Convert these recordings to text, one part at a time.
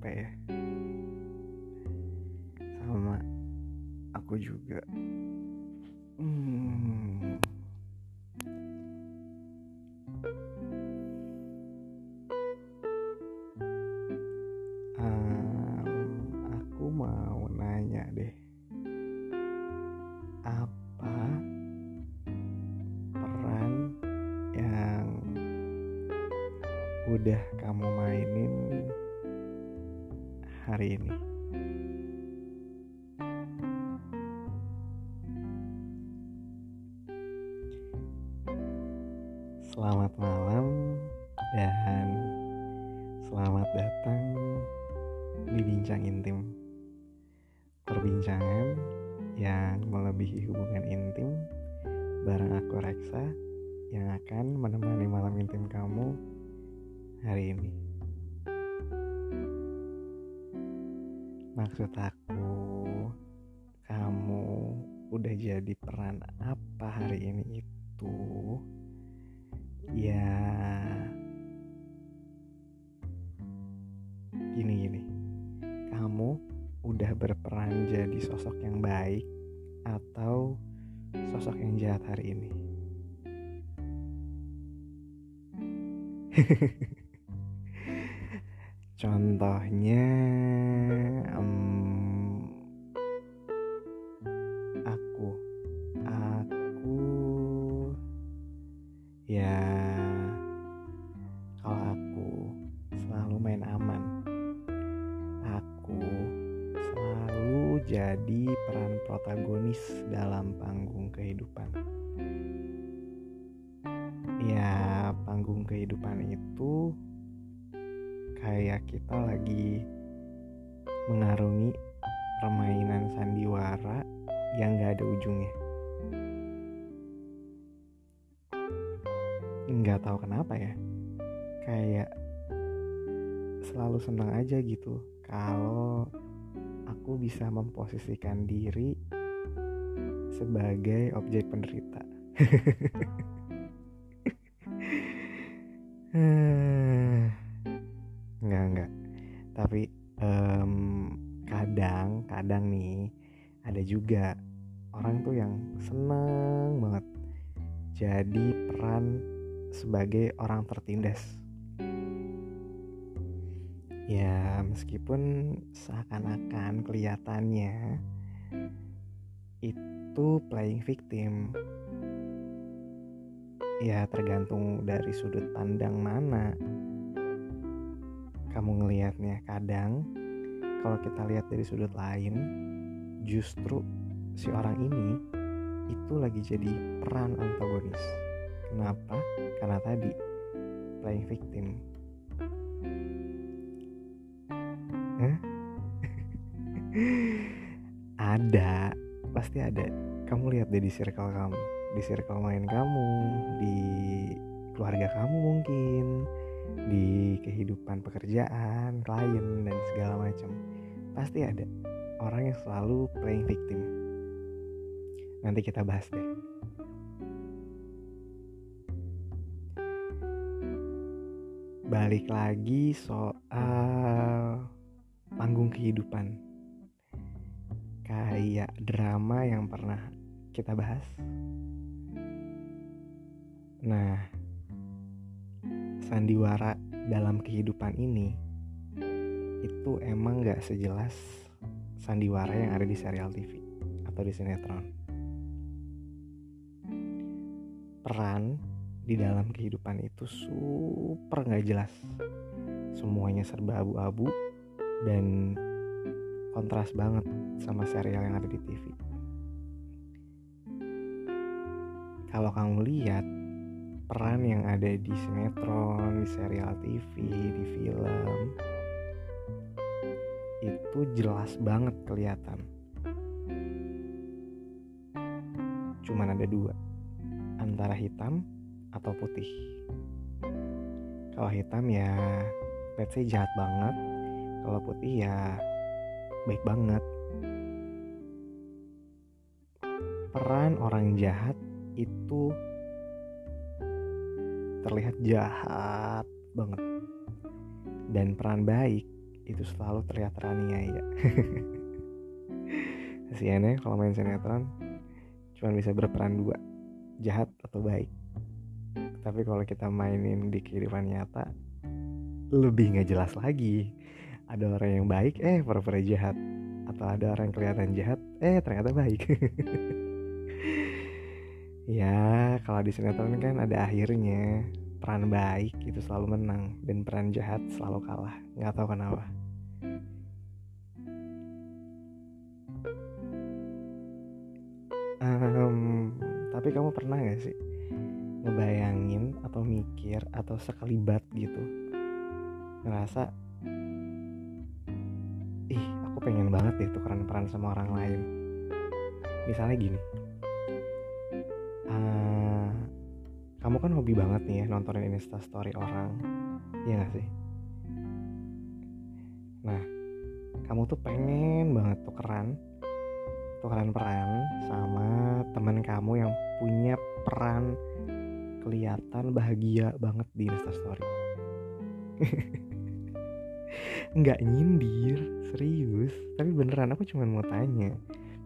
capek ya? Sama aku juga. Hmm. Um, aku mau nanya deh. Apa hari ini. Selamat malam dan selamat datang di Bincang Intim. Perbincangan yang melebihi hubungan intim bareng aku Reksa yang akan menemani malam intim kamu hari ini Maksud aku kamu udah jadi peran apa hari ini itu? Ya gini gini. Kamu udah berperan jadi sosok yang baik atau sosok yang jahat hari ini contohnya em, aku aku ya kalau aku selalu main aman. Aku selalu jadi peran protagonis dalam panggung kehidupan. Ya panggung kehidupan itu kayak kita lagi mengarungi permainan sandiwara yang gak ada ujungnya. Nggak tahu kenapa ya. Kayak selalu senang aja gitu kalau aku bisa memposisikan diri sebagai objek penderita. Nggak tapi em, kadang kadang nih ada juga orang tuh yang seneng banget jadi peran sebagai orang tertindas. Ya, meskipun seakan-akan kelihatannya itu playing victim. Ya, tergantung dari sudut pandang mana kamu ngelihatnya. Kadang kalau kita lihat dari sudut lain, justru si orang ini itu lagi jadi peran antagonis. Kenapa? Karena tadi playing victim. Hah? ada, pasti ada. Kamu lihat deh di circle kamu, di circle main kamu, di keluarga kamu mungkin, di kehidupan pekerjaan, klien dan segala macam. Pasti ada orang yang selalu playing victim. Nanti kita bahas deh. balik lagi soal panggung kehidupan kayak drama yang pernah kita bahas nah sandiwara dalam kehidupan ini itu emang gak sejelas sandiwara yang ada di serial TV atau di sinetron. Peran di dalam kehidupan itu super nggak jelas. Semuanya serba abu-abu dan kontras banget sama serial yang ada di TV kalau kamu lihat peran yang ada di sinetron, di serial TV, di film itu jelas banget kelihatan cuman ada dua antara hitam atau putih. Kalau hitam ya let's say jahat banget. Kalau putih ya baik banget. Peran orang jahat itu terlihat jahat banget. Dan peran baik itu selalu terlihat teraniaya. Kasiannya kalau main sinetron cuma bisa berperan dua jahat atau baik. Tapi kalau kita mainin di kehidupan nyata lebih nggak jelas lagi. Ada orang yang baik eh pura-pura jahat. Atau ada orang yang kelihatan jahat eh ternyata baik ya kalau di sinetron kan ada akhirnya. Peran baik itu selalu menang dan peran jahat selalu kalah. Nggak tahu kenapa. Um, tapi kamu pernah gak sih ngebayangin atau mikir atau sekelibat gitu? Ngerasa ih aku pengen banget deh tukeran peran sama orang lain. Misalnya gini uh, kamu kan hobi banget nih ya nontonin insta story orang. Iya gak sih? Nah kamu tuh pengen banget tukeran tukeran peran sama teman kamu yang punya peran kelihatan bahagia banget di instastory nggak nyindir serius. Tapi beneran aku cuma mau tanya.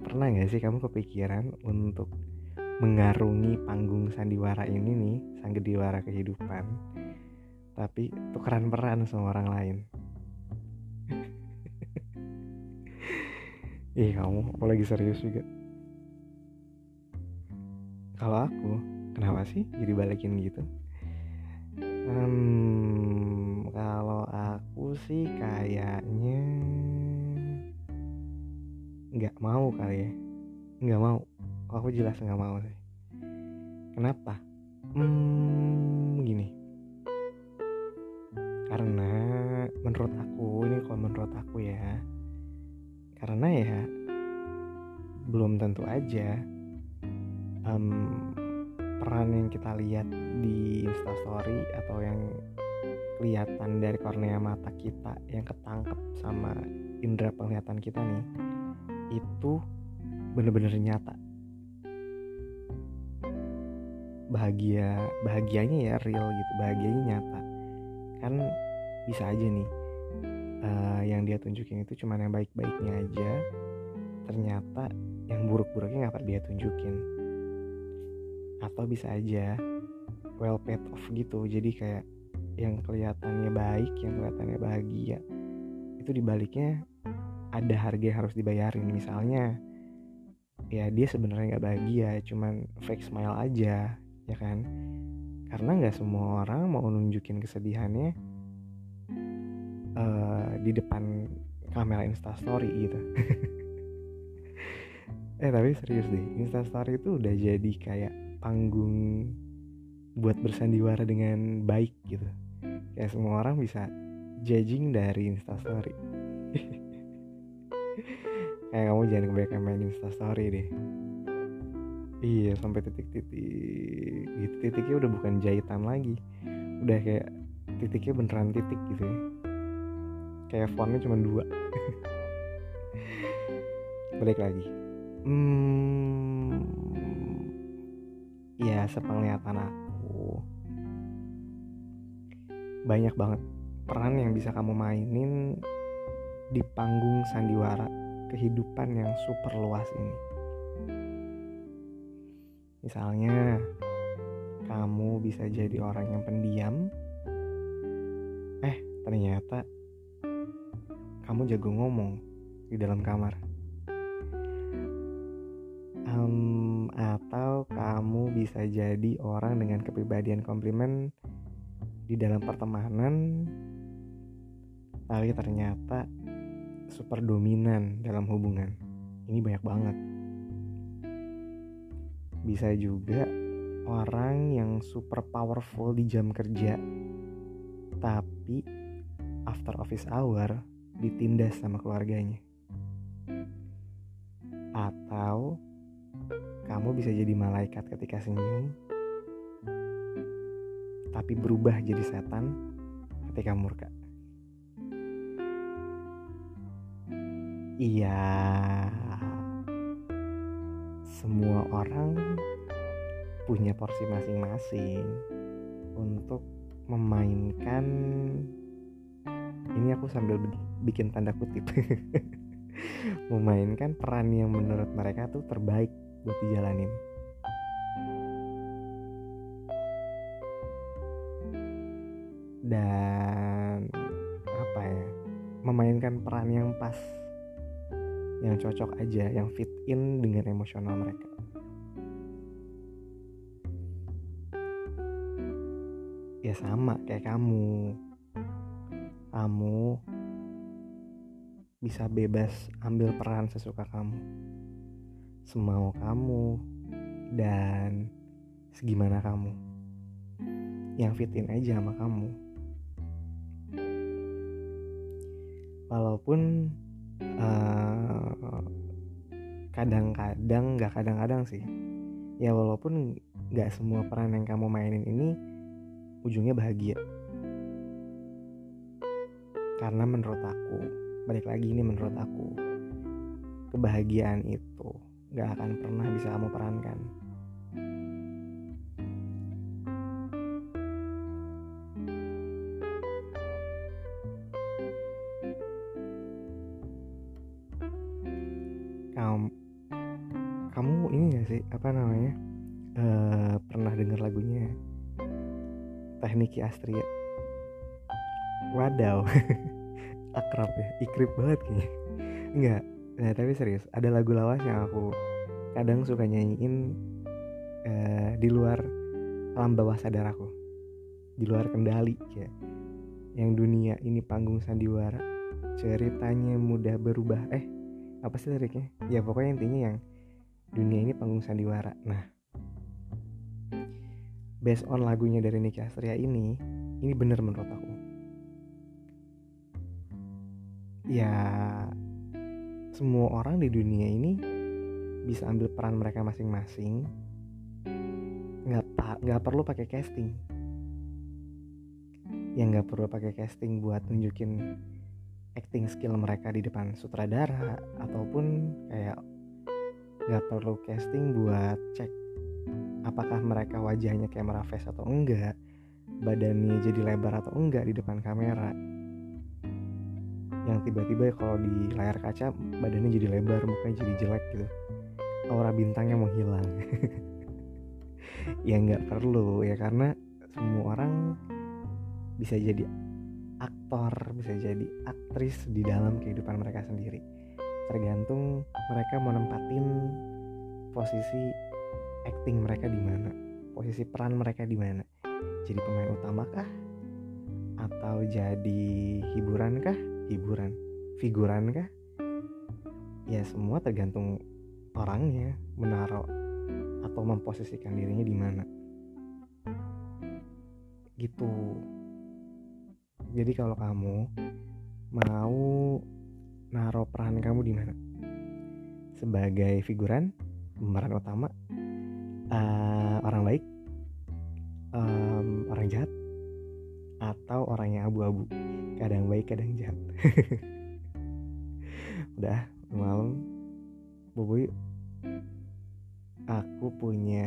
Pernah nggak sih kamu kepikiran untuk mengarungi panggung sandiwara ini nih sang gediwara kehidupan tapi tukeran peran sama orang lain Ih kamu, aku lagi serius juga. Kalau aku, kenapa sih jadi balikin gitu? Hmm, kalau aku sih kayaknya nggak mau kali ya, nggak mau. Aku jelas nggak mau sih. Kenapa? Hmm, gini. Karena menurut aku ini kalau menurut aku ya karena ya belum tentu aja um, peran yang kita lihat di instastory atau yang kelihatan dari kornea mata kita yang ketangkep sama indera penglihatan kita nih itu bener-bener nyata bahagia bahagianya ya real gitu bahagianya nyata. Kan bisa aja nih uh, yang dia tunjukin itu cuma yang baik-baiknya aja. Ternyata yang buruk-buruknya nggak dia tunjukin. Atau bisa aja well paid off gitu. Jadi kayak yang kelihatannya baik yang kelihatannya bahagia itu dibaliknya ada harga yang harus dibayarin. Misalnya ya dia sebenarnya nggak bahagia cuman fake smile aja ya kan? Karena nggak semua orang mau nunjukin kesedihannya uh, di depan kamera instastory gitu. Eh tapi serius deh instastory itu udah jadi kayak panggung buat bersandiwara dengan baik gitu. Kayak semua orang bisa judging dari instastory kayak kamu jangan kebanyakan main instastory deh iya sampai titik-titik. Gitu titiknya udah bukan jahitan lagi. Udah kayak titiknya beneran titik gitu ya. Kayak fontnya cuma dua. Balik lagi. Hmm ya sepenglihatan aku. Banyak banget peran yang bisa kamu mainin di panggung sandiwara kehidupan yang super luas ini misalnya kamu bisa jadi orang yang pendiam eh ternyata kamu jago ngomong di dalam kamar. Um, atau kamu bisa jadi orang dengan kepribadian komplimen di dalam pertemanan, tapi ternyata super dominan dalam hubungan. Ini banyak banget. Bisa juga orang yang super powerful di jam kerja, tapi after office hour ditindas sama keluarganya. Atau kamu bisa jadi malaikat ketika senyum, tapi berubah jadi setan ketika murka. Iya, semua orang punya porsi masing-masing untuk memainkan. Ini aku sambil bikin tanda kutip. Memainkan peran yang menurut mereka tuh terbaik buat dijalanin. Dan apa ya? Memainkan peran yang pas yang cocok aja yang fit in dengan emosional mereka. Ya sama kayak kamu. Kamu bisa bebas ambil peran sesuka kamu semau kamu dan segimana kamu. Yang fitin aja sama kamu. Walaupun uh, kadang-kadang nggak kadang-kadang sih. Ya walaupun nggak semua peran yang kamu mainin ini ujungnya bahagia. Karena menurut aku balik lagi ini menurut aku kebahagiaan itu nggak akan pernah bisa kamu perankan apa namanya uh, pernah dengar lagunya Tekniki Astria? Wadaw akrab ya ikrip banget kayaknya. Enggak nah tapi serius ada lagu lawas yang aku kadang suka nyanyiin uh, di luar alam bawah sadar aku. Di luar kendali ya yang dunia ini panggung sandiwara ceritanya mudah berubah eh apa sih liriknya? Ya pokoknya intinya yang dunia ini panggung sandiwara. Nah based on lagunya dari Niki Astria ini ini bener menurut aku. Ya semua orang di dunia ini bisa ambil peran mereka masing-masing. Nggak nggak perlu pakai casting. Yang nggak perlu pakai casting buat nunjukin acting skill mereka di depan sutradara ataupun kayak nggak perlu casting buat cek apakah mereka wajahnya kamera face atau enggak badannya jadi lebar atau enggak di depan kamera. Yang tiba-tiba kalau di layar kaca badannya jadi lebar mukanya jadi jelek gitu. Aura bintangnya menghilang. Ya nggak perlu ya karena semua orang bisa jadi aktor bisa jadi aktris di dalam kehidupan mereka sendiri. Tergantung mereka mau posisi acting mereka di mana posisi peran mereka di mana. Jadi pemain utama kah atau jadi hiburan kah hiburan. Figuran kah ya semua tergantung orangnya menaruh atau memposisikan dirinya di mana. Gitu jadi kalau kamu mau naruh peran kamu di mana? Sebagai figuran, pemeran utama, uh, orang baik, um, orang jahat, atau orang yang abu-abu, kadang baik kadang jahat. Udah malam, bobo yuk. Aku punya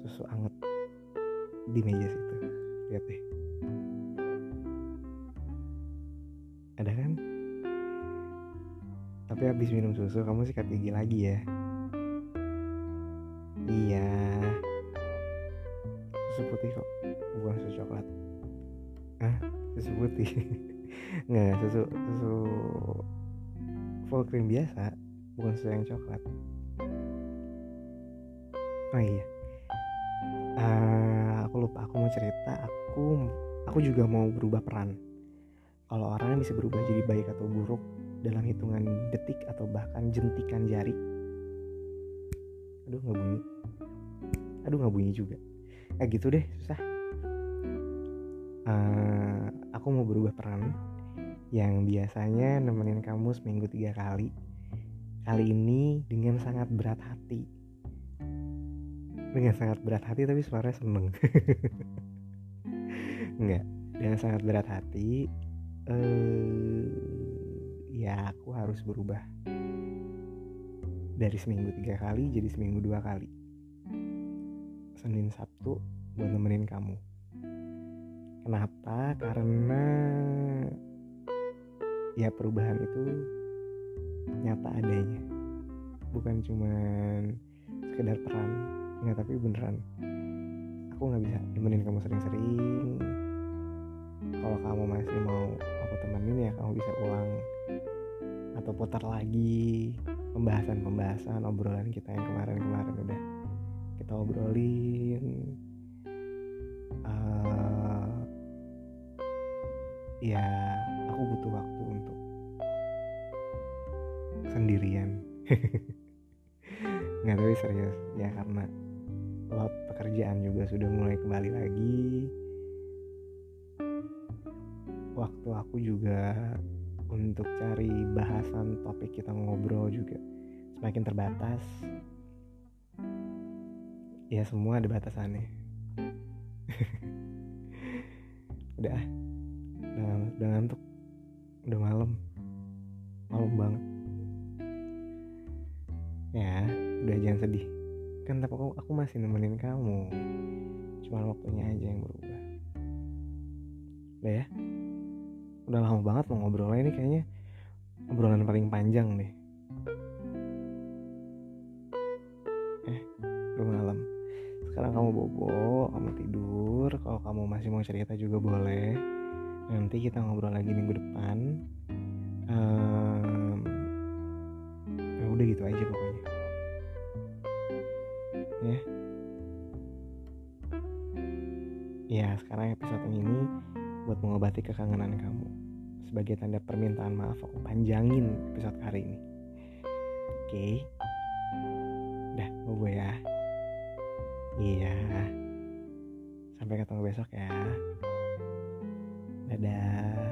susu anget di meja situ. Lihat deh. Tapi habis minum susu kamu sikat gigi lagi ya? Iya. Susu putih kok. Bukan susu coklat. Ah susu putih. Nggak susu susu full cream biasa. Bukan susu yang coklat. Oh iya. Uh, aku lupa. Aku mau cerita. Aku aku juga mau berubah peran. Kalau orangnya bisa berubah jadi baik atau buruk dalam hitungan detik atau bahkan jentikan jari. Aduh nggak bunyi aduh nggak bunyi juga. Eh gitu deh susah. Uh, aku mau berubah peran yang biasanya nemenin kamu seminggu tiga kali. Kali ini dengan sangat berat hati. Dengan sangat berat hati tapi suaranya seneng. Enggak dengan sangat berat hati uh, ya aku harus berubah. Dari seminggu tiga kali jadi seminggu dua kali. Senin Sabtu buat nemenin kamu. Kenapa? Karena ya perubahan itu nyata adanya. Bukan cuman sekedar peran. Nggak tapi beneran. Aku nggak bisa nemenin kamu sering-sering. Kalau kamu masih mau aku temenin ya kamu bisa ulang atau putar lagi pembahasan-pembahasan obrolan kita yang kemarin-kemarin udah kita obrolin. Uh, ya aku butuh waktu untuk sendirian. Nggak tahu serius ya karena lot pekerjaan juga sudah mulai kembali lagi. Waktu aku juga untuk cari bahasan topik kita ngobrol juga. Semakin terbatas ya semua ada batasannya. Udah udah, udah ngantuk udah malam malam banget. Ya udah jangan sedih. Kan tapi aku, aku masih nemenin kamu. Cuma waktunya aja yang berubah. Udah ya udah lama banget mau ngobrol ini kayaknya. Obrolan paling panjang deh eh udah malam. Sekarang kamu bobo kamu tidur. Kalau kamu masih mau cerita juga boleh. Nanti kita ngobrol lagi minggu depan. Um, ya udah gitu aja pokoknya. Ya. Ya sekarang episode ini buat mengobati kekangenan kamu. Sebagai tanda permintaan maaf aku panjangin episode hari ini. Oke? Okay. udah mau gue ya? Iya. Sampai ketemu besok ya. Dadah